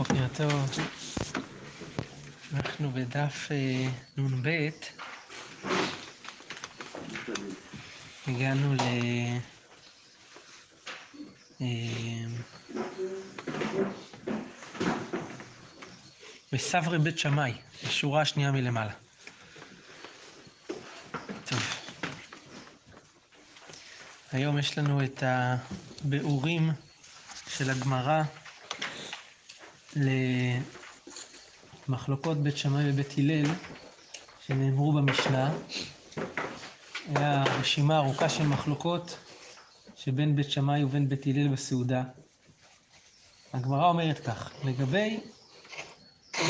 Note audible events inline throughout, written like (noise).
בוקר טוב. אנחנו בדף אה, נ"ב. הגענו ל... אה, בסברי בית שמאי, בשורה השנייה מלמעלה. טוב. היום יש לנו את הביאורים של הגמרא למחלוקות בית שמאי ובית הלל שנאמרו במשנה. היה רשימה ארוכה של מחלוקות שבין בית שמאי ובין בית הלל בסעודה. הגמרא אומרת כך, לגבי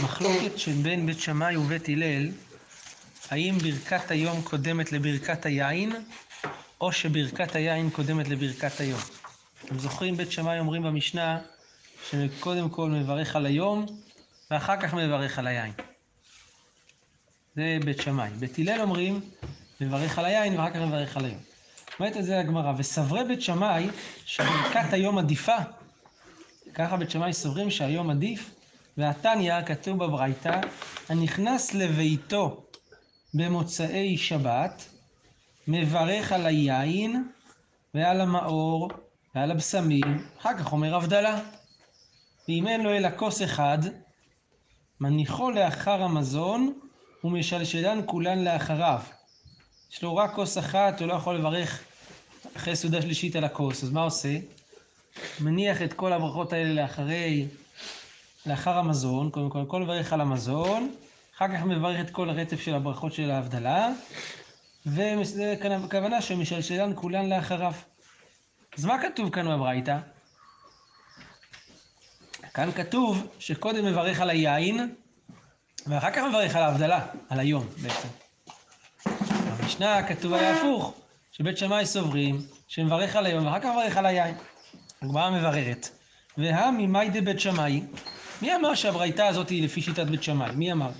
מחלוקת שבין בית שמאי ובית הלל, האם ברכת היום קודמת לברכת היין, או שברכת היין קודמת לברכת היום. אתם זוכרים, בית שמאי אומרים במשנה, שקודם כל מברך על היום, ואחר כך מברך על היין. זה בית שמאי. בית הלל אומרים, מברך על היין, ואחר כך מברך על היום. אומרת את זה הגמרא, וסברי בית שמאי, שברכת היום עדיפה, ככה בית שמאי סוברים שהיום עדיף, והתניא, כתוב בברייתא, הנכנס לביתו במוצאי שבת, מברך על היין ועל המאור ועל הבשמים, אחר כך אומר הבדלה. ואם אין לו אלא כוס אחד, מניחו לאחר המזון ומשלשלן כולן לאחריו. יש לו רק כוס אחת, הוא לא יכול לברך אחרי סעודה שלישית על הכוס, אז מה עושה? מניח את כל הברכות האלה לאחרי, לאחר המזון, קודם כל, כל מברך על המזון, אחר כך מברך את כל הרצף של הברכות של ההבדלה, וזה כוונה שמשלשלן כולן לאחריו. אז מה כתוב כאן בברייתא? כאן כתוב שקודם מברך על היין, ואחר כך מברך על ההבדלה, על היום בעצם. במשנה כתוב היה הפוך, שבית שמאי סוברים שמברך על היום ואחר כך מברך על היין. הגמרא מבררת. והמי מאי דבית שמאי, מי אמר שהברייתא הזאת היא לפי שיטת בית שמאי? מי אמר?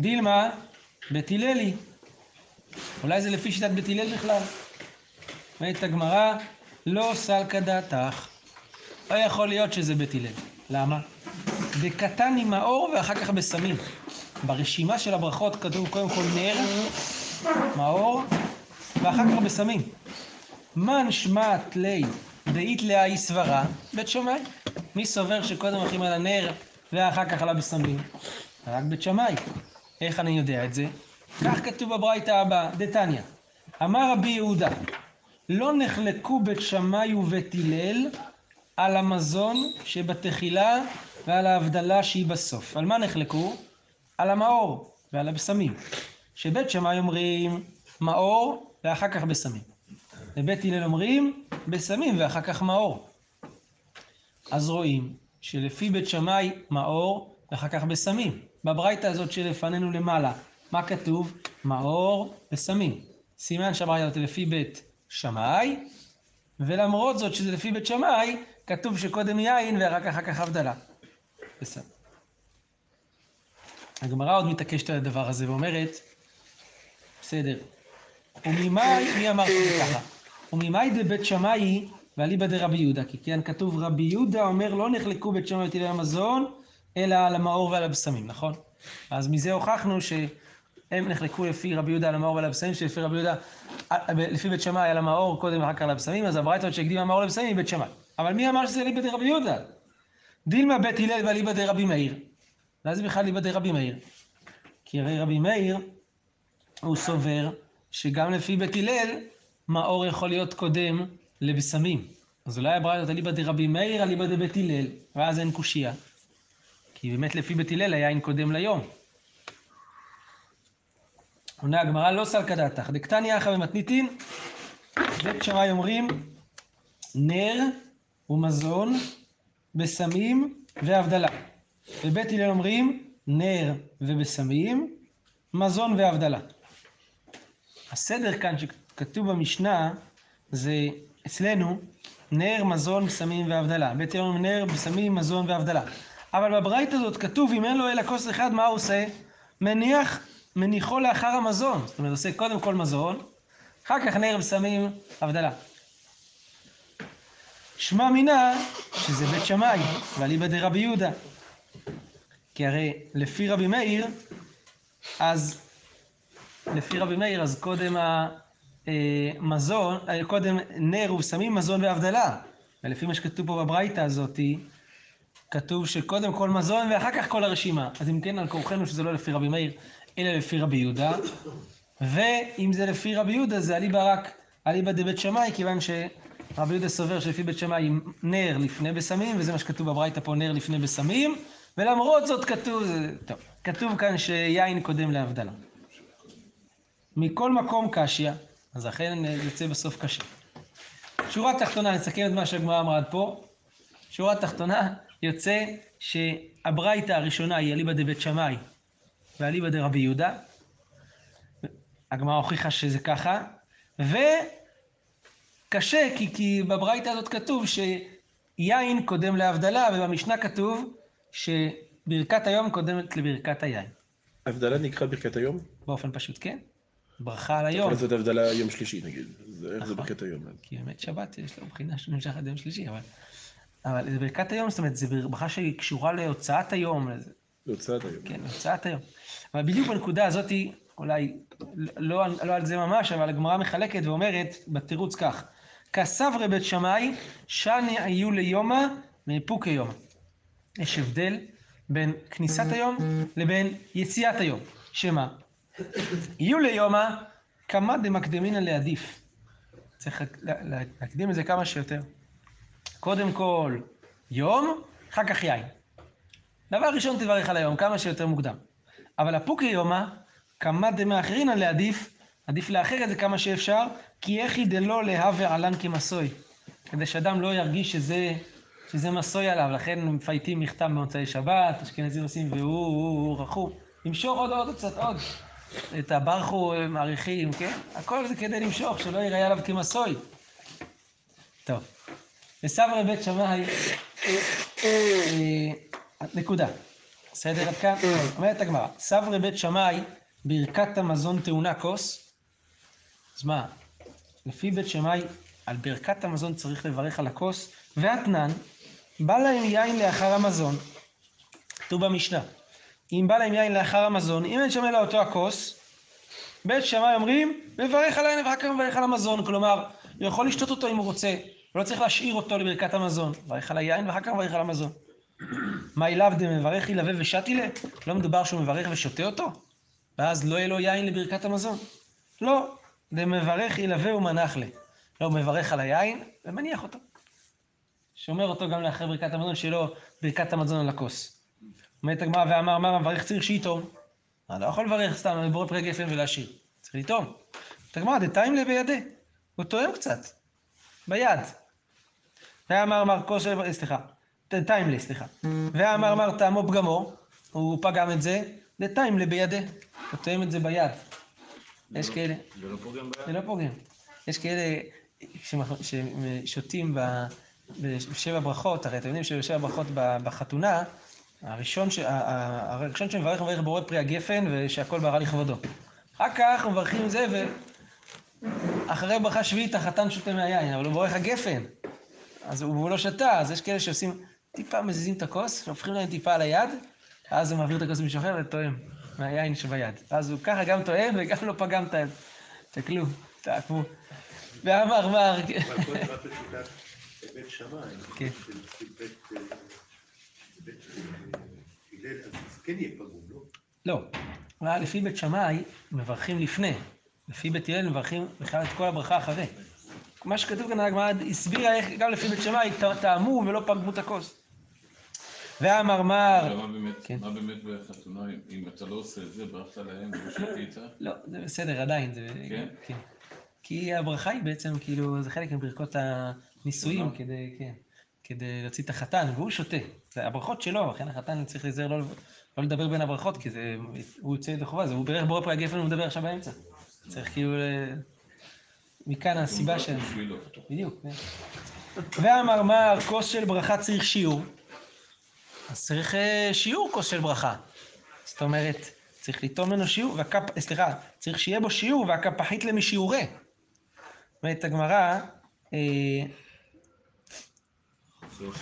דילמה, בית הללי. אולי זה לפי שיטת בית הלל בכלל. אומרת הגמרא, לא סלקא דעתך. לא יכול להיות שזה בית הלל. למה? בקטן עם האור ואחר כך בסמים. ברשימה של הברכות כתוב קודם כל נר, מאור, ואחר כך בסמים. מן שמעת לי דאית לאי סברה, בית שמאי. מי סובר שקודם הולכים על הנר ואחר כך על הבשמים? רק בית שמאי. איך אני יודע את זה? כך כתוב בברייתא הבאה, דתניא. אמר רבי יהודה, לא נחלקו בית שמאי ובית הלל על המזון שבתחילה ועל ההבדלה שהיא בסוף. על מה נחלקו? על המאור ועל הבשמים. שבית שמאי אומרים מאור ואחר כך בשמים. ובית הלל אומרים בשמים ואחר כך מאור. אז רואים שלפי בית שמאי מאור ואחר כך בשמים. בברייתא הזאת שלפנינו למעלה, מה כתוב? מאור ושמים. סימן שהברייתא הזאת לפי בית שמאי, ולמרות זאת שזה לפי בית שמאי, כתוב שקודם יין ורק אחר כך הבדלה. בסדר. הגמרא עוד מתעקשת על הדבר הזה ואומרת, בסדר, וממאי, מי אמר שזה ככה? וממאי דבית שמאי ואליבא דרבי יהודה, כי כן כתוב רבי יהודה אומר לא נחלקו בית שמאי וטילי המזון, אלא על המאור ועל הבשמים, נכון? אז מזה הוכחנו שהם נחלקו לפי רבי יהודה על המאור ועל הבשמים, שלפי רבי יהודה, לפי בית שמאי על המאור קודם ואחר כך על הבשמים, אז הברייתא שהקדימה המאור לבשמים היא בית שמאי. אבל מי אמר שזה אליבא דרבי יהודה? דילמה בית הלל ואליבא דרבי מאיר. ואז בכלל אליבא דרבי מאיר. כי הרי רבי מאיר, הוא סובר שגם לפי בית הלל, מאור יכול להיות קודם לבשמים. אז אולי הברייתא אליבא דרבי מאיר, אליבא דבית הלל, ואז אין קושייה. כי באמת לפי בית הלל היין קודם ליום. עונה הגמרא לא סלקא דעתך, דקתניא אחא במתניתין, בית שמאי אומרים נר ומזון בסמים והבדלה. בבית הלל אומרים נר ובסמים, מזון והבדלה. הסדר כאן שכתוב במשנה זה אצלנו נר, מזון, בסמים והבדלה. בית הלל אומרים נר, בסמים, מזון והבדלה. אבל בברית הזאת כתוב אם אין לו אלא כוס אחד מה הוא עושה? מניח, מניחו לאחר המזון. זאת אומרת עושה קודם כל מזון, אחר כך נר, בסמים, הבדלה. שמע מינה שזה בית שמאי, ואליבא דרבי יהודה. כי הרי לפי רבי מאיר, אז לפי רבי מאיר, אז קודם המזון, אה, קודם נר ושמים מזון והבדלה. ולפי מה שכתוב פה בברייתא הזאתי, כתוב שקודם כל מזון ואחר כך כל הרשימה. אז אם כן, על כורחנו שזה לא לפי רבי מאיר, אלא לפי רבי יהודה. ואם זה לפי רבי יהודה, זה אליבא רק אליבא דבית שמאי, כיוון שרבי יהודה סובר שלפי בית שמאי נר לפני בשמים, וזה מה שכתוב בברייתא פה, נר לפני בשמים, ולמרות זאת כתוב, טוב, כתוב כאן שיין קודם להבדלה. מכל מקום קשיא, אז אכן יוצא בסוף קשה. שורה תחתונה, נסכם את מה שהגמרא אמרה עד פה. שורה תחתונה, יוצא שהברייתא הראשונה היא אליבא דבית שמאי ואליבא דרבי יהודה. הגמרא הוכיחה שזה ככה, וקשה, כי, כי בברייתא הזאת כתוב שיין קודם להבדלה, ובמשנה כתוב שברכת היום קודמת לברכת היין. הבדלה נקרא ברכת היום? באופן פשוט, כן. ברכה על היום. יכול לעשות הבדלה יום שלישי נגיד, איך זה נכון. ברכת היום? כי באמת שבת יש לו בחינה שנמשך עד יום שלישי, אבל... אבל זה ברכת היום, זאת אומרת, זו ברכה שהיא קשורה להוצאת היום, להוצאת היום. כן, להוצאת היום. אבל בדיוק בנקודה הזאת, אולי לא, לא על זה ממש, אבל הגמרא מחלקת ואומרת בתירוץ כך: כסברי בית שמאי, שני היו ליומא מאיפוקי יומא. יש הבדל בין כניסת היום לבין יציאת היום. שמה? יהיו ליומא כמה דמקדמינא לעדיף. צריך לה- לה- להקדים את זה כמה שיותר. קודם כל יום, אחר כך יין. דבר ראשון תברך על היום, כמה שיותר מוקדם. אבל הפוקי יומא, כמה דמאחרינא לעדיף, עדיף לאחר את זה כמה שאפשר, כי איכי דלא להווה עלן כמסוי. כדי שאדם לא ירגיש שזה, שזה מסוי עליו, לכן מפייטים מכתב במוצאי שבת, אשכנזים עושים והוא הוא, הוא, רחום. למשוך עוד עוד קצת עוד. את הברכו מעריכים, כן? הכל זה כדי למשוך, שלא ייראה עליו כמסוי. טוב. וסברי בית שמאי, אה, נקודה. בסדר עד כאן? אומרת הגמרא, סברי בית שמאי, ברכת המזון טעונה כוס. אז מה, לפי בית שמאי, על ברכת המזון צריך לברך על הכוס, ואתנן, בא להם יין לאחר המזון. כתוב במשנה, אם בא להם יין לאחר המזון, אם אין שם אלא אותו הכוס, בית שמאי אומרים, מברך על היין ואחר כך מברך על המזון. כלומר, הוא יכול לשתות אותו אם הוא רוצה, הוא לא צריך להשאיר אותו לברכת המזון. מברך על היין ואחר כך מברך על המזון. (clears throat) מה אליו דמברך ילווה ושתי לה? לא מדובר שהוא מברך ושותה אותו? ואז לא יהיה לו יין לברכת המזון? לא, דמברך ילווה ומנח לה. לא, הוא מברך על היין ומניח אותו. שומר אותו גם לאחרי ברכת המזון, שיהיה לו ברכת המזון על הכוס. אומרת הגמרא ואמר, מה מברך צריך שיטום? אני לא יכול לברך סתם לבורא פרי גפן ולהשאיר. צריך לטעום. אומרת הגמרא, דתיים לה בידי. הוא טועם קצת. ביד. ואמר אמר כושר, סליחה, טיימלי, סליחה. ואמר אמר טעמו פגמו, הוא פגם את זה, לטיימלי בידי. הוא טועם את זה ביד. יש כאלה, זה לא פוגם ביד? זה לא פוגם. יש כאלה ששותים ב- בשבע ברכות, הרי אתם יודעים שבשבע ברכות ב- בחתונה, הראשון, ש- שמברך מברך בורא פרי הגפן ושהכל ברא לכבודו. אחר כך מברכים זה ואחרי ברכה שביעית החתן שותה מהיין, אבל הוא בורך הגפן. אז הוא לא שתה, אז יש כאלה שעושים, טיפה מזיזים את הכוס, הופכים להם טיפה על היד, אז הוא מעביר את הכוס למישהו אחר וטועם מהיין שביד. אז הוא ככה גם טועם וגם לא פגם היד. תסתכלו, תעקבו. ואמר מר, אבל כל דבר בשיטת בית שמאי, כן. של בית בית, הלל, אז יהיה פגום, לא? לא, אבל לפי בית שמאי מברכים לפני, לפי בית הלל מברכים בכלל את כל הברכה אחרי. מה שכתוב כאן, הגמרא הסבירה איך גם לפי בית שמאי טעמו ולא פגמו את הכוס. ואמר מר, אבל מה באמת, כן. בחתונה, אם- אתה לא עושה את זה, ברכת להם ושתית, לא, זה בסדר עדיין. כן? כן. כי הברכה היא בעצם, כאילו, זה חלק מברכות הנישואים, נכון. כדי, כן, כדי להוציא את החתן, והוא שותה. זה הברכות שלו, לכן החתן צריך להיזהר לא, לא לדבר בין הברכות, כי זה, הוא יוצא ידי חובה, זה הוא בירך בורא פרי הגפן, הוא מדבר עכשיו באמצע. צריך כאילו, מכאן הסיבה של... בדיוק, כן. ואמר מר, כוס של ברכה צריך שיעור. אז צריך אה, שיעור כוס של ברכה. זאת אומרת, צריך לטעום ממנו שיעור, והכפ... סליחה, צריך שיהיה בו שיעור והכפחית למשיעורי. אומרת הגמרא, אה,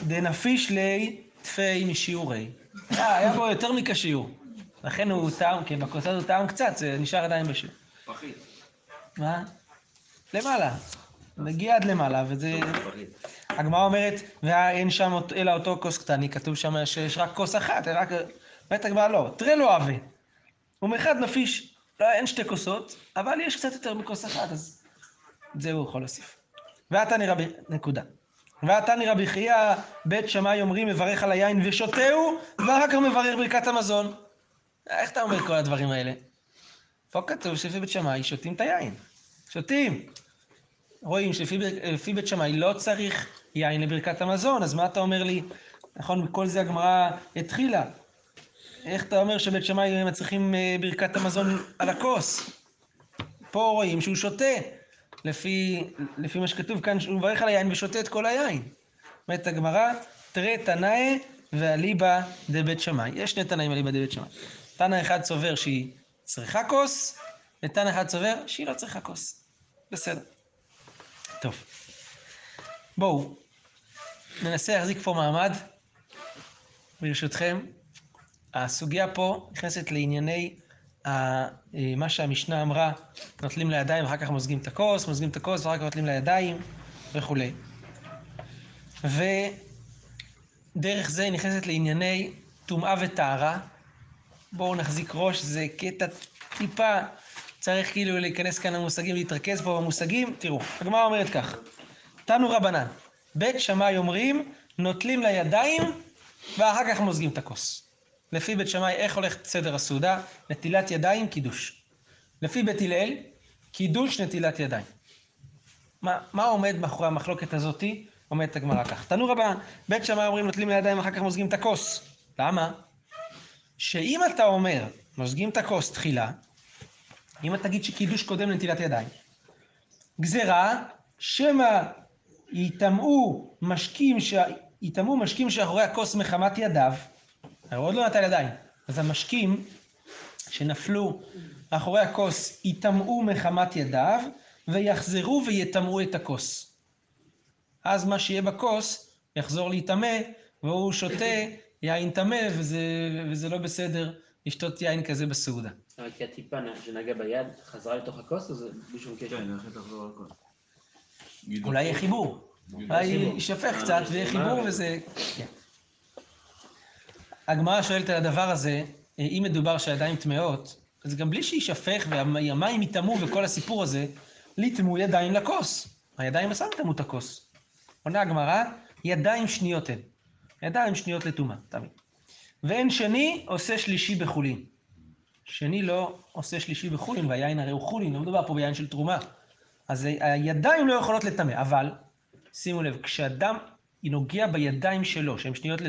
דנפיש לי תפי משיעורי. היה, בו יותר מכשיעור. לכן הוא טעם, כי בכוס הזאת הוא טעם קצת, זה נשאר עדיין בשיעור. פחית. מה? למעלה. מגיע עד למעלה, וזה... הגמרא אומרת, ואין שם אלא אותו כוס קטני, כתוב שם שיש רק כוס אחת, רק... אומרת הגמרא לא, תראה לו עבה. ומחד נפיש, לא, אין שתי כוסות, אבל יש קצת יותר מכוס אחת, אז את זה הוא יכול להוסיף. ועתני רבי, נקודה. ועתני רבי חייא, בית שמאי אומרים, מברך על היין ושותהו, ואחר כך מברך ברכת המזון. איך אתה אומר כל הדברים האלה? פה כתוב שלפי בית שמאי שותים את היין. שותים. רואים שלפי לפי בית שמאי לא צריך יין לברכת המזון, אז מה אתה אומר לי? נכון, מכל זה הגמרא התחילה. איך אתה אומר שבית שמאי מצריכים אה, ברכת המזון על הכוס? פה רואים שהוא שותה, לפי, לפי מה שכתוב כאן, שהוא מברך על היין ושותה את כל היין. אומרת הגמרא, תראה תנאי ואליבא דבית שמאי. יש שני תנאים אליבא דבית שמאי. תנא אחד סובר שהיא צריכה כוס, ותנא אחד סובר שהיא לא צריכה כוס. בסדר. טוב. בואו, ננסה להחזיק פה מעמד, ברשותכם. הסוגיה פה נכנסת לענייני ה- אה, מה שהמשנה אמרה, נוטלים לידיים ואחר כך מוזגים את הכוס, מוזגים את הכוס ואחר כך נוטלים לידיים וכולי. ודרך זה נכנסת לענייני טומאה וטהרה. בואו נחזיק ראש, זה קטע טיפה, צריך כאילו להיכנס כאן למושגים, להתרכז פה במושגים. תראו, הגמרא אומרת כך, תנו רבנן, בית שמאי אומרים, נוטלים לידיים ואחר כך מוזגים את הכוס. לפי בית שמאי, איך הולך סדר הסעודה? נטילת ידיים, קידוש. לפי בית הלל, קידוש, נטילת ידיים. מה, מה עומד מאחורי המחלוקת הזאתי? אומרת הגמרא כך. תנו רבנן, בית שמאי אומרים נוטלים לידיים ואחר כך מוזגים את הכוס. למה? שאם אתה אומר, מוזגים את הכוס תחילה, אם אתה תגיד שקידוש קודם לנטילת ידיים, גזירה, שמא יטמאו משקים, ש... יטמאו משקים שאחורי הכוס מחמת ידיו, הוא עוד לא נטל ידיים, אז המשקים שנפלו אחורי הכוס יטמאו מחמת ידיו, ויחזרו ויטמאו את הכוס. אז מה שיהיה בכוס יחזור להיטמא, והוא שותה יין טמא, וזה, וזה לא בסדר לשתות יין כזה בסעודה. אבל כי הטיפה שנגע ביד חזרה לתוך הכוס, או זה בלי שום קשר? כן, הולכת לחזור הכל. גידול. אולי יהיה חיבור. אולי יישפך קצת ויהיה חיבור וזה... כן. הגמרא שואלת על הדבר הזה, אה, אם מדובר שהידיים טמאות, אז גם בלי שיישפך והמים יטמאו וכל הסיפור הזה, ליטמו ידיים לכוס. הידיים עצמם יטמאו את הכוס. עונה הגמרא, ידיים שניות הן. ידיים שניות לטומאה, תמיד. ואין שני עושה שלישי בחולין. שני לא עושה שלישי בחולין, והיין הרי הוא חולין, לא מדובר פה ביין של תרומה. אז הידיים לא יכולות לטמא, אבל שימו לב, כשאדם נוגע בידיים שלו, שהן שניות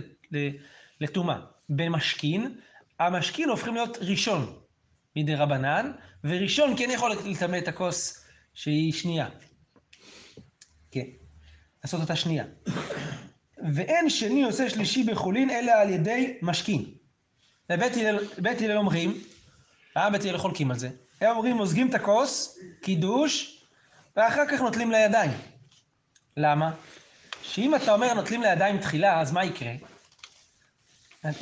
לטומאה, במשכין, המשכין הופכים להיות ראשון מדי רבנן, וראשון כן יכול לטמא את הכוס שהיא שנייה. כן, לעשות אותה שנייה. ואין שני עושה שלישי בחולין, אלא על ידי משכין. בית הלל אומרים, אה, בית הלל חולקים על זה, הם אומרים, מוזגים את הכוס, קידוש, ואחר כך נוטלים לידיים. למה? שאם אתה אומר נוטלים לידיים תחילה, אז מה יקרה?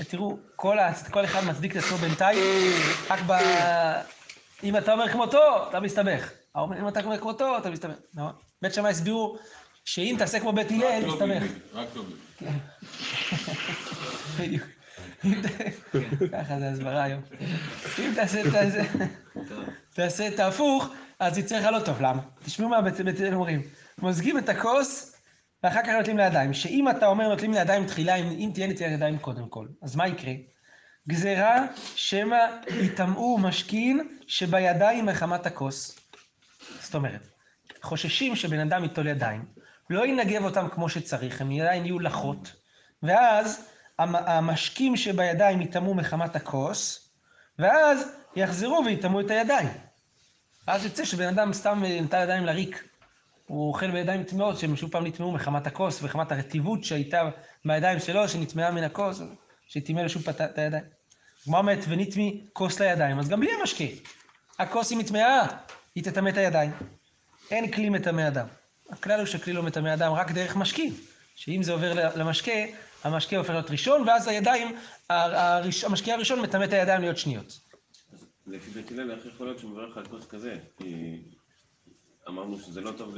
תראו, כל, אחד מצדיק את עצמו בינתיים, רק ב... אם אתה אומר כמותו, אתה מסתבך. אם אתה אומר כמותו, אתה מסתבך. נכון? בית שמאי הסבירו שאם תעשה כמו בית הלל, רק לא. ביבי, רק לא ביבי. (laughs) בדיוק. ת- ככה זה הסברה היום. אם תעשה את ההפוך, אז יצא לך לא טוב. למה? תשמעו מה הלל אומרים. מוזגים את הכוס, ואחר כך נוטלים לידיים. שאם אתה אומר נוטלים לידיים תחילה, אם, תהיה נטיית ידיים קודם כל, אז מה יקרה? גזירה שמא יטמאו משכין שבידיים מחמת הכוס. זאת אומרת, חוששים שבן אדם ייטול ידיים, לא ינגב אותם כמו שצריך, הם עדיין יהיו לחות, ואז המשקים שבידיים יטמאו מחמת הכוס, ואז יחזרו ויטמאו את הידיים. אז יוצא שבן אדם סתם אה, נטל ידיים לריק. הוא אוכל בידיים טמאות, שהם שוב פעם נטמאו מחמת הכוס וחמת הרטיבות שהייתה בידיים שלו, שנטמעה מן הכוס, שטימא לו שוב פעם את הידיים. הגמרא אומרת, ונטמי כוס לידיים, אז גם בלי המשקה. הכוס היא מטמאה, היא תטמא את הידיים. אין כלי מטמא אדם. הכלל הוא שכלי לא מטמא אדם רק דרך משקים. שאם זה עובר למשקה, המשקה הופך להיות ראשון, ואז הידיים, המשקה הראשון מטמא את הידיים להיות שניות. לפי בית הלל, איך יכול להיות שהוא מברך על כוס כזה? כי אמרנו שזה לא טוב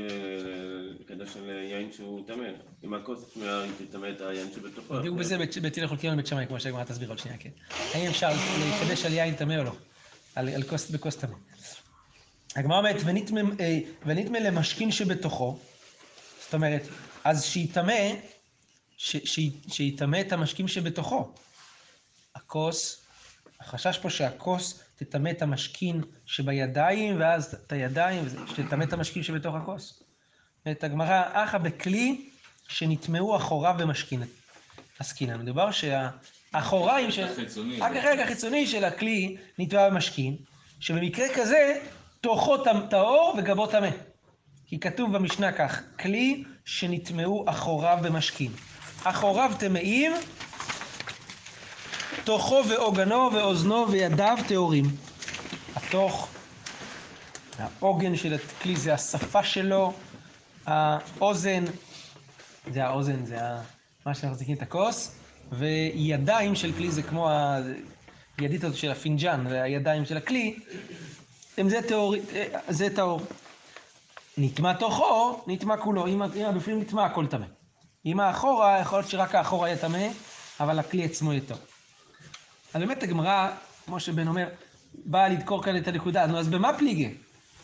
לקדש על יין שהוא טמא. אם הכוס תטמא את היין שבתוכו. בדיוק בזה בית הלל חולקים על בית שמאי, כמו שהגמרא תסביר עוד שנייה, כן. האם אפשר להקדש על יין טמא או לא? על, כוס, בכוס טמא. הגמרא אומרת, "ונטמא אה, ונטמא למשכין שבתוכו, זאת אומרת, אז שיטמא, שיטמא את המשקים שבתוכו. הכוס, החשש פה שהכוס תטמא את המשכין שבידיים, ואז את הידיים, שתטמא את המשכין שבתוך הכוס. את הגמרא, אחא בכלי שנטמעו אחוריו במשכין. עסקינן. מדובר שהאחוריים של... החיצוני. רק החלק החיצוני של הכלי נטבע במשכין, שבמקרה כזה, תוכו טהור וגבו טמא. כי כתוב במשנה כך, כלי שנטמעו אחוריו במשכין. אחוריו טמאים, תוכו ואוגנו ואוזנו וידיו טהורים. התוך, האוגן של הכלי זה השפה שלו, האוזן, זה האוזן, זה. מה שאנחנו מחזיקים את הכוס, וידיים של כלי זה כמו הידית הזאת של הפינג'אן, והידיים של הכלי, הם זה טהור, זה טהור. נטמע תוכו, נטמע כולו. אם אם הבפנים נטמע, הכל טמא. אם האחורה, יכול להיות שרק האחורה יהיה טמא, אבל הכלי עצמו יהיה טוב. אז באמת הגמרא, כמו שבן אומר, באה לדקור כאן את הנקודה, נו אז במה פליגי?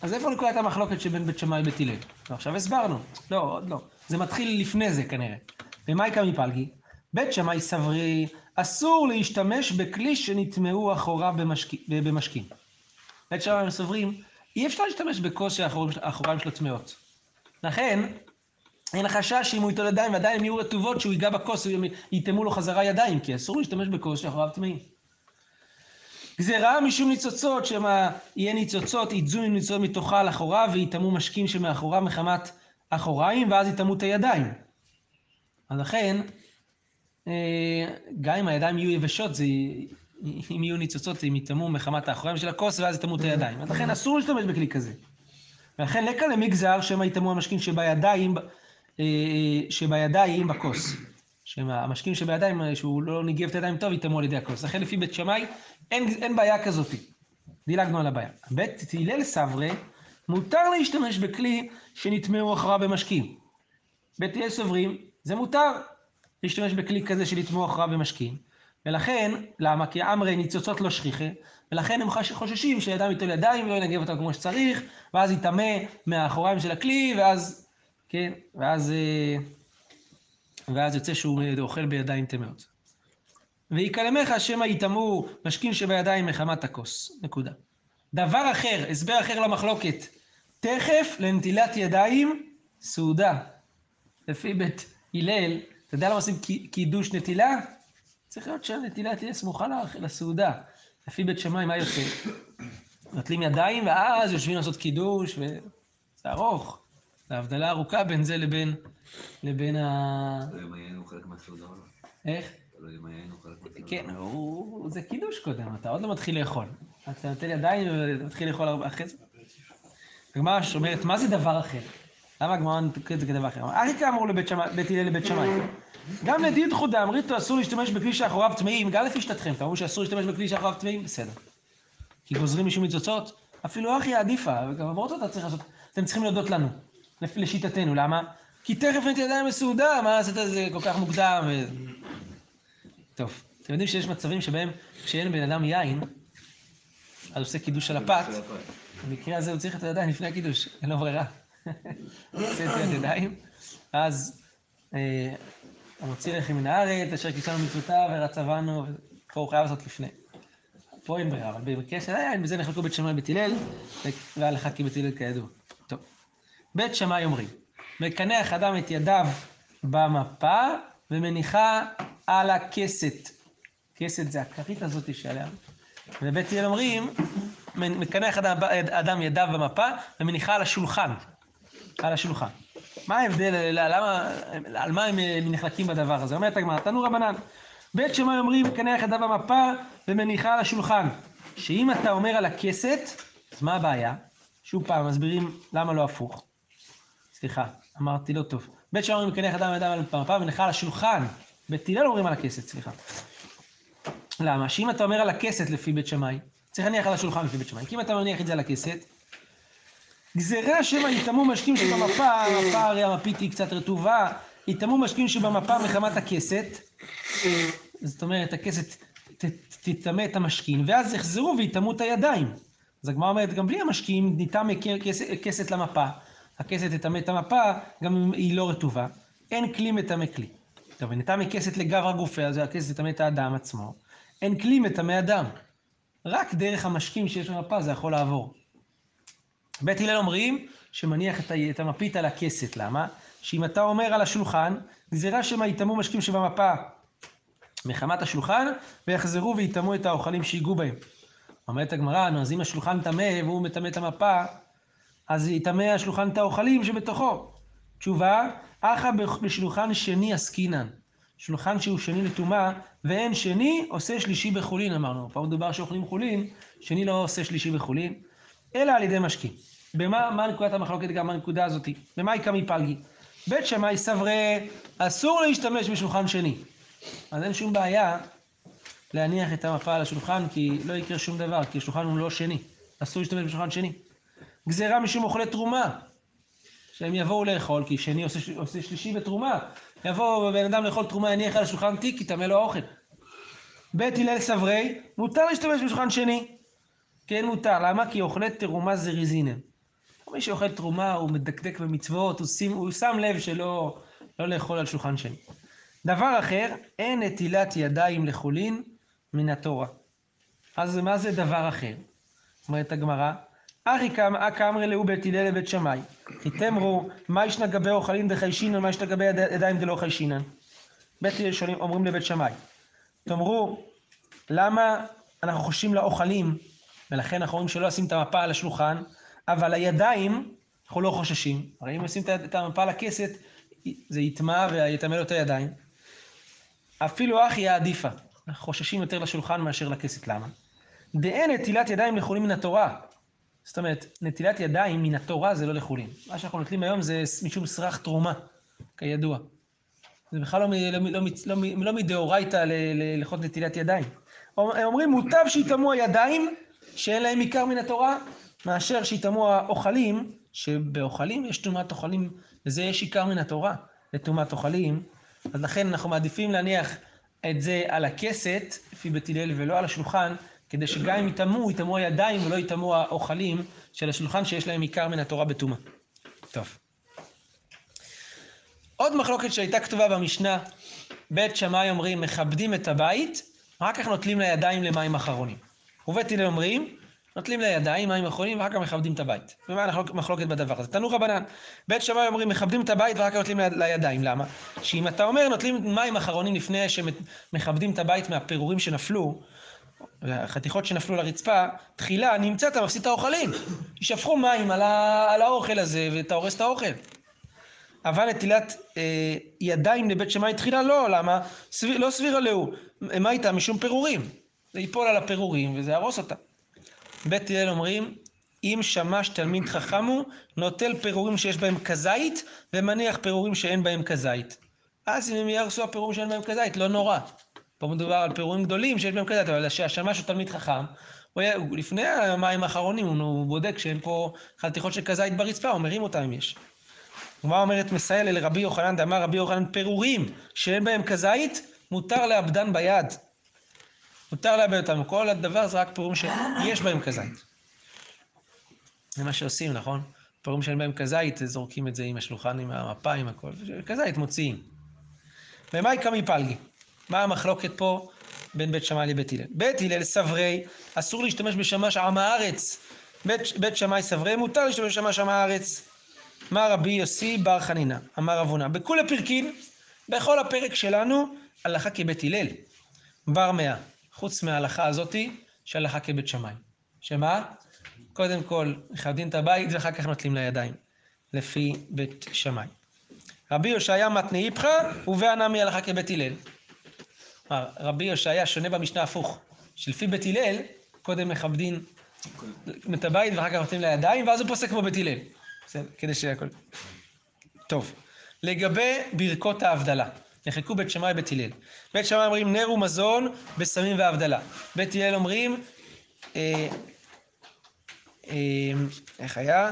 אז איפה נקודת המחלוקת שבין בית שמאי לבית הלל? ועכשיו הסברנו. לא, עוד לא. זה מתחיל לפני זה כנראה. ומה יקרא מפלגי? בית שמאי סברי, אסור להשתמש בכלי שנטמעו אחוריו במשק- במשכין. בית שמאי סוברים, אי אפשר להשתמש בכוס שהאחוריים שלו טמאות. לכן, אין חשש שאם הוא ייטול ידיים ועדיין הם יהיו רטובות, שהוא ייגע בכוס, הם יטמאו לו חזרה ידיים, כי אסור להשתמש בכוס שאחוריו טמאים. גזירה משום ניצוצות, שמא יהיה ניצוצות, עם ניצוצות מתוכה על אחוריו, ויטמאו משקים שמאחוריו מחמת אחוריים, ואז יטמאו את הידיים. אז לכן, אה, גם אם הידיים יהיו יבשות, זה, אם יהיו ניצוצות, הם יטמאו מחמת האחוריים של הכוס, ואז יטמאו את הידיים. אז לכן אסור להשתמש בכלי כזה. ולכן לקה למגזר, שמא יטמאו המשקים שבידיים, אה, שבידיים בכוס. שהמשקים שבידיים, אה, שהוא לא ניגב את הידיים טוב, יטמאו על ידי הכוס. לכן לפי בית שמאי, אין, אין בעיה כזאת. דילגנו על הבעיה. בית הלל סברי, מותר להשתמש בכלי שנטמעו אחריו במשקים. בית הלל סוברים, זה מותר להשתמש בכלי כזה שנטמעו אחריו במשקים. ולכן, למה? כי אמרי ניצוצות לא שכיחה, ולכן הם חוששים שידם ייטול ידיים ולא ינגב אותם כמו שצריך, ואז יטמא מהאחוריים של הכלי, ואז, כן, ואז, אה, ואז יוצא שהוא אה, אוכל בידיים טמאות. ויקלמך שמא יטמאו משקים שבידיים מחמת הכוס. נקודה. דבר אחר, הסבר אחר למחלוקת. תכף לנטילת ידיים, סעודה. לפי בית הלל, אתה יודע למה עושים קי- קידוש נטילה? צריך להיות שהנטילה תהיה סמוכה לסעודה. לפי בית שמאי, מה יוצא? נוטלים ידיים, ואז יושבים לעשות קידוש, וזה ארוך. זו הבדלה ארוכה בין זה לבין, לבין ה... תלוי אם היין הוא חלק מהסעודה או לא. איך? תלוי אם היין הוא חלק מהסעודה. כן, הוא... זה קידוש קודם, אתה עוד לא מתחיל לאכול. אתה נוטל ידיים ומתחיל לאכול אחרי זה. הגמרא שאומרת, מה זה דבר אחר? למה הגמרא נתקראת את זה כדבר אחר? אריכא אמרו לבית הלל לבית שמאי. גם לדידחו דאמריתו אסור להשתמש בכלי שאחוריו טמאים, גם לפי שיטתכם. אתם שאסור להשתמש בכלי שאחוריו טמאים? בסדר. כי גוזרים משום ניצוצות? אפילו אחי עדיפה, וגם למרות זאת אתה צריך לעשות, אתם צריכים להודות לנו, לשיטתנו, למה? כי תכף נטי ידיים בסעודה, מה עשית את זה כל כך מוקדם? ו... טוב, אתם יודעים שיש מצבים שבהם כשאין לבן אדם יין, אז עושה קידוש על הפת, במקרה הזה הוא צריך את הידיים לפני הקידוש, (laughs) אין לו ברירה. עושה את הידיים, אז אה, המוציא לחם מן הארץ, אשר קיצרנו מצוותיו ורצה בנו, פה הוא חייב לעשות לפני. פה אין ברירה, אבל במקרה של היין, בזה נחלקו בית שמאי ובית הלל, והלכה כבית הלל כידוע. טוב. בית שמאי אומרים, מקנח אדם את ידיו במפה ומניחה על הכסת. כסת זה הכרית הזאת שעליה. ובית הלל אומרים, מקנח אדם, אדם ידיו במפה ומניחה על השולחן. על השולחן. מה ההבדל, למה, על מה הם נחלקים בדבר הזה? אומרת הגמרא, תנו רבנן. בית שמאי אומרים, מקנח ידיו במפה ומניחה על השולחן. שאם אתה אומר על הכסת, אז מה הבעיה? שוב פעם, מסבירים למה לא הפוך. סליחה, אמרתי לא טוב. בית שמאי אומרים, מקנח אדם ידיו במפה ומניחה על השולחן. בית הלל אומרים על הכסת, סליחה. למה? שאם אתה אומר על הכסת לפי בית שמאי, צריך להניח על השולחן לפי בית שמאי, כי אם אתה מניח את זה על הכסת, גזירה שמא יטמאו משקים שבמפה, המפה הרי המפית היא קצת רטובה, יטמאו משקים שבמפה מחמת הכסת, זאת אומרת, הכסת תטמא את המשקים, ואז יחזרו ויטמאו את הידיים. אז הגמרא אומרת, גם בלי המשקים ניטמא כס- כסת למפה. הכסת תטמא את המפה, גם אם היא לא רטובה. אין כלי מטמא כלי. טוב, ונטמא כסת לגברא גופי, אז הכסת תטמא את האדם עצמו. אין כלי מטמא אדם. רק דרך המשקים שיש במפה זה יכול לעבור. בית הלל אומרים שמניח את המפית על הכסת, למה? שאם אתה אומר על השולחן, גזירה שמא יטמאו משקים שבמפה מחמת השולחן, ויחזרו ויטמאו את האוכלים שיגעו בהם. אומרת הגמרא, נו, אז אם השולחן טמא והוא מטמא את המפה, אז יטמא השולחן את האוכלים שבתוכו. תשובה, אחא בשולחן שני עסקינן. שולחן שהוא שני לטומאה, ואין שני עושה שלישי בחולין, אמרנו. פה מדובר שאוכלים חולין, שני לא עושה שלישי בחולין, אלא על ידי משקים. במה מה נקודת המחלוקת גם בנקודה הזאת? במה יקא מפלגי? בית שמאי סברי, אסור להשתמש בשולחן שני. אז אין שום בעיה להניח את המפה על השולחן, כי לא יקרה שום דבר, כי השולחן הוא לא שני. אסור להשתמש בשולחן שני. גזירה משום אוכלי תרומה, שהם יבואו לאכול, כי שני עושה, עושה שלישי בתרומה. יבוא בן אדם לאכול תרומה, יניח על השולחן תיק, יטמא לו האוכל. בית הלל סברי, מותר להשתמש בשולחן שני. כן מותר, למה? כי אוכלי תרומה זריזינן. מי שאוכל תרומה הוא מדקדק במצוות, הוא, שים, הוא שם לב שלא לא לאכול על שולחן שני. דבר אחר, אין נטילת ידיים לחולין מן התורה. אז מה זה דבר אחר? אומרת הגמרא, אחי כאמרי לאו בית הלל לבית שמאי, כי תמרו, מה ישנה גבי אוכלין דחיישינן, מה ישנה גבי יד- ידיים דלא חיישינן. בית הלל אומרים לבית שמאי, תאמרו, למה אנחנו חושבים לאוכלים, ולכן אנחנו אומרים שלא לשים את המפה על השולחן, אבל הידיים, אנחנו לא חוששים. הרי אם נשים את המפה על הכסת, זה יטמע ויטמא לו את הידיים. אפילו אחי העדיפה. אנחנו חוששים יותר לשולחן מאשר לכסת. למה? דאין נטילת ידיים לחולין מן התורה. זאת אומרת, נטילת ידיים מן התורה זה לא לחולין. מה שאנחנו נוטלים היום זה משום סרח תרומה, כידוע. זה בכלל לא, לא, לא, לא, מ- לא מדאורייתא להלכות נטילת ידיים. הם אומרים, מוטב שיטמאו הידיים שאין להם עיקר מן התורה, מאשר שיטמאו האוכלים, שבאוכלים יש טומאת אוכלים, לזה יש עיקר מן התורה, לטומאת אוכלים. אז לכן אנחנו מעדיפים להניח את זה על הכסת, לפי בית הלל, ולא על השולחן, כדי שגם אם יטמאו, יטמאו הידיים ולא יטמאו האוכלים של השולחן שיש להם עיקר מן התורה בטומאה. טוב. עוד מחלוקת שהייתה כתובה במשנה, בית שמאי אומרים, מכבדים את הבית, אחר כך נוטלים לידיים למים אחרונים. ובית הלל אומרים, נוטלים לידיים מים אחרונים ואחר כך מכבדים את הבית. ומה המחלוקת בדבר הזה? תנו רבנן. בית שמאי אומרים, מכבדים את הבית ואחר כך נוטלים ליד- לידיים. למה? שאם אתה אומר, נוטלים מים אחרונים לפני שמכבדים את הבית מהפירורים שנפלו, החתיכות שנפלו לרצפה, תחילה נמצא אתה מפסיד את האוכלים. יישפכו מים על, ה... על האוכל הזה ואתה הורס את האוכל. אבל נטילת אה, ידיים לבית שמאי תחילה לא, למה? סביר, לא סבירה להו. מה איתה? משום פירורים. זה ייפול על הפירורים וזה יהרוס אותה. בית הלל אומרים, אם שמש תלמיד חכם הוא, נוטל פירורים שיש בהם כזית, ומניח פירורים שאין בהם כזית. אז אם הם יהרסו הפירורים שאין בהם כזית, לא נורא. פה מדובר על פירורים גדולים שיש בהם כזית, אבל שהשמש הוא תלמיד חכם, הוא היה, לפני המים האחרונים, הוא, בודק שאין פה חתיכות של כזית ברצפה, הוא מרים אותם אם יש. הגמרא אומרת מסייע לרבי יוחנן, דאמר רבי יוחנן, פירורים שאין בהם כזית, מותר לאבדן ביד. מותר לאבד אותם. כל הדבר זה רק פירורים שיש בהם כזית. זה מה שעושים, נכון? פירורים שאין בהם כזית, זורקים את זה עם השולחן, עם המפה, עם הכל. כזית מוציאים. ומה יקרא מפלגי? מה המחלוקת פה בין בית שמאי לבית הלל? בית הלל סברי, אסור להשתמש בשמש עם הארץ. בית, בית שמאי סברי, מותר להשתמש בשמש עם הארץ. מה רבי יוסי בר חנינא, אמר רב הונא, בכולי פרקין, בכל הפרק שלנו, הלכה כבית הלל. בר מאה, חוץ מההלכה הזאתי, שהלכה כבית שמאי. שמה? קודם כל, מכבדים את הבית ואחר כך נוטלים לידיים, לפי בית שמאי. רבי יושעיה מתנה איפכא, ובענמי הלכה כבית הלל. רבי יושעיה שונה במשנה הפוך, שלפי בית הלל, קודם מכבדים את הבית ואחר כך נותנים לידיים, ואז הוא פוסק כמו בית הלל. בסדר, כדי שהכל... טוב, לגבי ברכות ההבדלה. נחלקו בית שמאי ובית הלל. בית שמאי אומרים נר ומזון בסמים והבדלה. בית הלל אומרים, אה, אה, איך היה?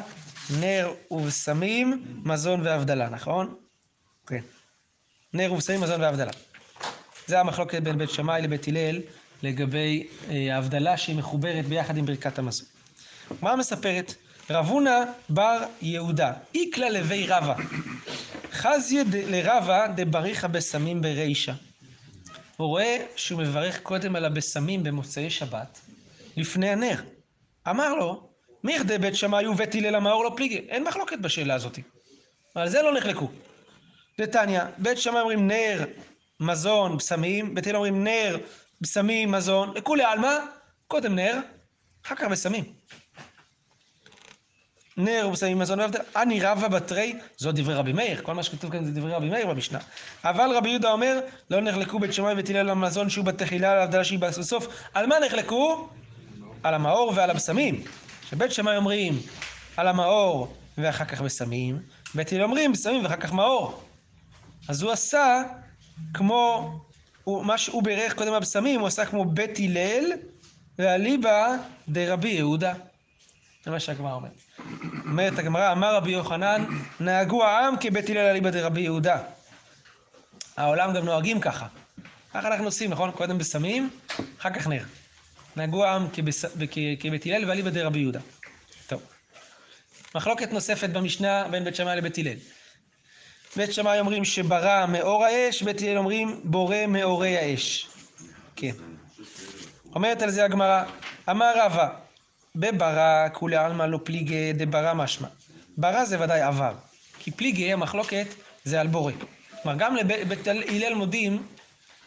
נר ובשמים, מזון והבדלה, נכון? כן. נר ובשמים, מזון והבדלה. זה המחלוקת בין בית שמאי לבית הלל לגבי אה, ההבדלה שהיא מחוברת ביחד עם ברכת המזון. מה מספרת? רב הונא בר יהודה, איקלה לוי רבא. חזיה לרבא דבריך בסמים ברישא. הוא רואה שהוא מברך קודם על הבשמים במוצאי שבת, לפני הנר. אמר לו, מיכדי בית שמאי ובית הלל המאור לא פליגי. אין מחלוקת בשאלה הזאת. על זה לא נחלקו. דתניא, בית שמאי אומרים נר, מזון, בשמים, בית הלל אומרים נר, בשמים, מזון, לכולי עלמא, קודם נר, אחר כך בשמים. נר ובשמים מזון ועבדה, אני רבא בתרי, זו דברי רבי מאיר, כל מה שכתוב כאן זה דברי רבי מאיר במשנה. אבל רבי יהודה אומר, לא נחלקו בית שמאי ובית הלל המזון שהוא בתחילה, על שהיא בסוף. על מה נחלקו? על המאור ועל הבשמים. שבית שמאי אומרים על המאור ואחר כך בשמים, בית הלל אומרים בשמים ואחר כך מאור. אז הוא עשה כמו, הוא, מה שהוא בירך קודם הבשמים, הוא עשה כמו בית הלל ואליבא דרבי יהודה. זה מה שהגמרא אומרת. אומרת הגמרא, אמר רבי יוחנן, נהגו העם כבית הלל אליבא דרבי יהודה. העולם גם נוהגים ככה. ככה אנחנו עושים, נכון? קודם בשמים, אחר כך נר. נהגו העם כבס... כבית הלל ואליבא דרבי יהודה. טוב. מחלוקת נוספת במשנה בין בית שמאי לבית הלל. בית שמאי אומרים שברא מאור האש, בית הלל אומרים בורא מאורי האש. כן. אומרת על זה הגמרא, אמר רבא, בברא כולי עלמא לא פליגי דברא משמע. ברא זה ודאי עבר, כי פליגי המחלוקת זה על בורא. כלומר גם לבית הלל מודים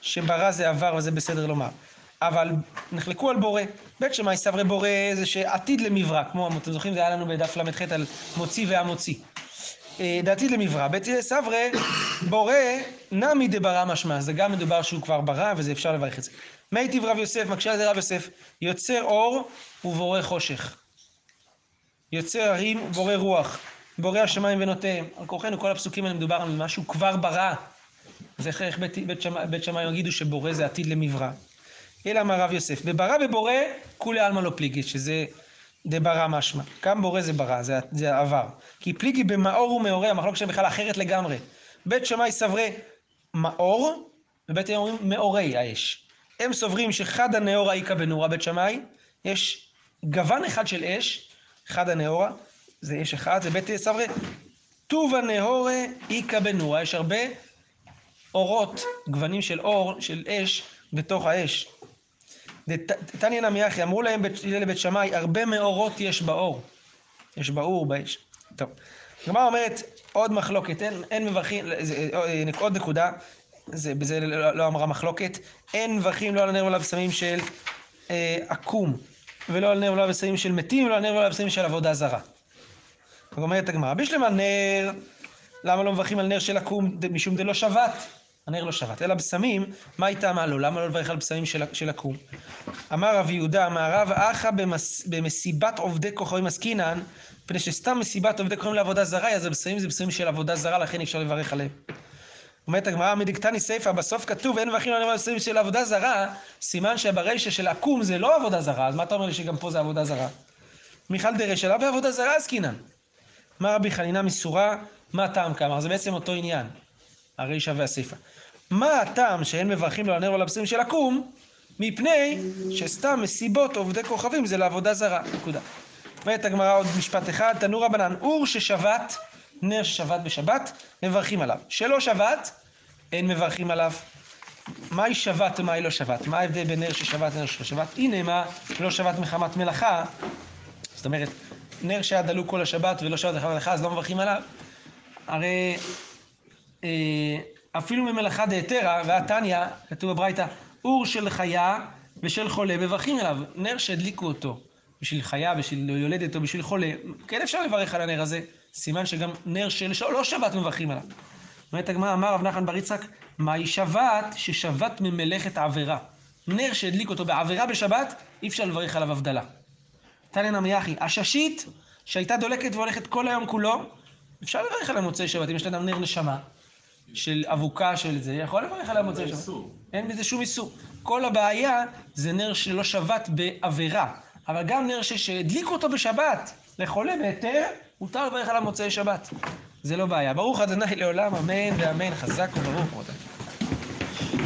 שברא זה עבר וזה בסדר לומר. אבל נחלקו על בורא. בית שמאי סברי בורא זה שעתיד למברא, כמו אתם זוכרים זה היה לנו בדף ל"ח על מוציא והמוציא. אה, דעתיד למברא. בית הלל סברי בורא נמי דברא משמע, זה גם מדובר שהוא כבר ברא וזה אפשר לברך את זה. מיטיב רב יוסף, מקשה על זה רב יוסף, יוצר אור ובורא חושך. יוצר הרים ובורא רוח, בורא השמיים ונותיהם. על כורחנו כל הפסוקים האלה מדובר על משהו כבר ברא. איך, איך בית, בית, שמאי, בית שמאי יגידו שבורא זה עתיד למברא? אלא אמר רב יוסף, בברא ובורא כולי עלמא לא פליגי, שזה דברא משמע. גם בורא זה ברא, זה, זה עבר. כי פליגי במאור ומאורי, המחלוקת שלהם בכלל אחרת לגמרי. בית שמאי סברי מאור, ובית הלל אומרים מאורי האש. הם סוברים שחד הנאורה איכא בנורה בית שמאי, יש גוון אחד של אש, חד הנאורה, זה אש אחד, זה בית סברי, טוב הנאורה איכא בנורה, יש הרבה אורות, גוונים של אור, של אש, בתוך האש. תניא נמי אחי, אמרו להם לבית שמאי, הרבה מאורות יש באור. יש באור, באש. טוב. הגמרא אומרת, עוד מחלוקת, אין, אין מברכים, זה, עוד נקודה, זה, בזה לא, לא אמרה מחלוקת, אין מברכים לא על הנר ולא בשמים של אה, עקום, ולא על נר ולא בשמים של מתים, ולא על נר ולא בשמים של עבודה זרה. אומרת הגמרא, בשלמה נר, למה לא מברכים על נר של עקום? משום דלא שבת. הנר לא שבת, אלא בשמים, מה איתה מה לא? למה לא לברך על בשמים של, של עקום? אמר רב יהודה, אמר רב אחא במס, במסיבת עובדי כוכבים עסקינן, מפני שסתם מסיבת עובדי כוכבים לעבודה זרה, אז הבשמים זה בשמים של עבודה זרה, לכן אפשר לברך עליהם. אומרת הגמרא, מדקתני סיפא, בסוף כתוב, אין מברכים על בשמים של עבודה זרה, סימן שברישא של עקום זה לא עבודה זרה, אז מה אתה אומר לי שגם פה זה עבודה זרה? מיכל דרשא, לא בעבודה זרה עסקינן. מה רבי חנינה מסורה, מה הטעם כאמר? זה בעצם אותו עניין, הרישא והסיפא. מה הטעם שאין מברכים לו על הנר או לבשמים של עקום? מפני שסתם מסיבות עובדי כוכבים זה לעבודה זרה, נקודה. אומרת הגמרא עוד משפט אחד, תנו רבנן, אור ששבת, נר ששבת בשבת, מברכים עליו. שלא שבת, אין מברכים עליו. מהי שבת ומהי לא שבת? מה ההבדל בין נר ששבת לנר שלא שבת? הנה מה, לא שבת מחמת מלאכה, זאת אומרת, נר שהיה דלוק כל השבת ולא שבת מחמת מלאכה, אז לא מברכים עליו. הרי אפילו ממלאכה דהתרא, והתניא, כתוב בברייתא, אור של חיה ושל חולה מברכים עליו. נר שהדליקו אותו בשביל חיה, בשביל יולדת או בשביל חולה, כן אפשר לברך על הנר הזה. סימן שגם נר של לא שבת מברכים עליו. אומרת הגמרא, אמר רב נחמן בר יצחק, מהי שבת ששבת ממלאכת עבירה. נר שהדליק אותו בעבירה בשבת, אי אפשר לברך עליו הבדלה. תניא נמי אחי, הששית שהייתה דולקת והולכת כל היום כולו, אפשר לברך עליה מוצאי שבת, אם יש לאדם נר נשמה. של אבוקה של זה, יכול לברך עליו מוצאי שבת. אין בזה שום איסור. כל הבעיה זה נר שלא שבת בעבירה. אבל גם נר שהדליקו אותו בשבת לחולה בהיתר, מותר לברך עליו מוצאי שבת. זה לא בעיה. ברוך ה' לעולם, אמן ואמן, חזק וברוך. רבותיי.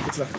הצלחת.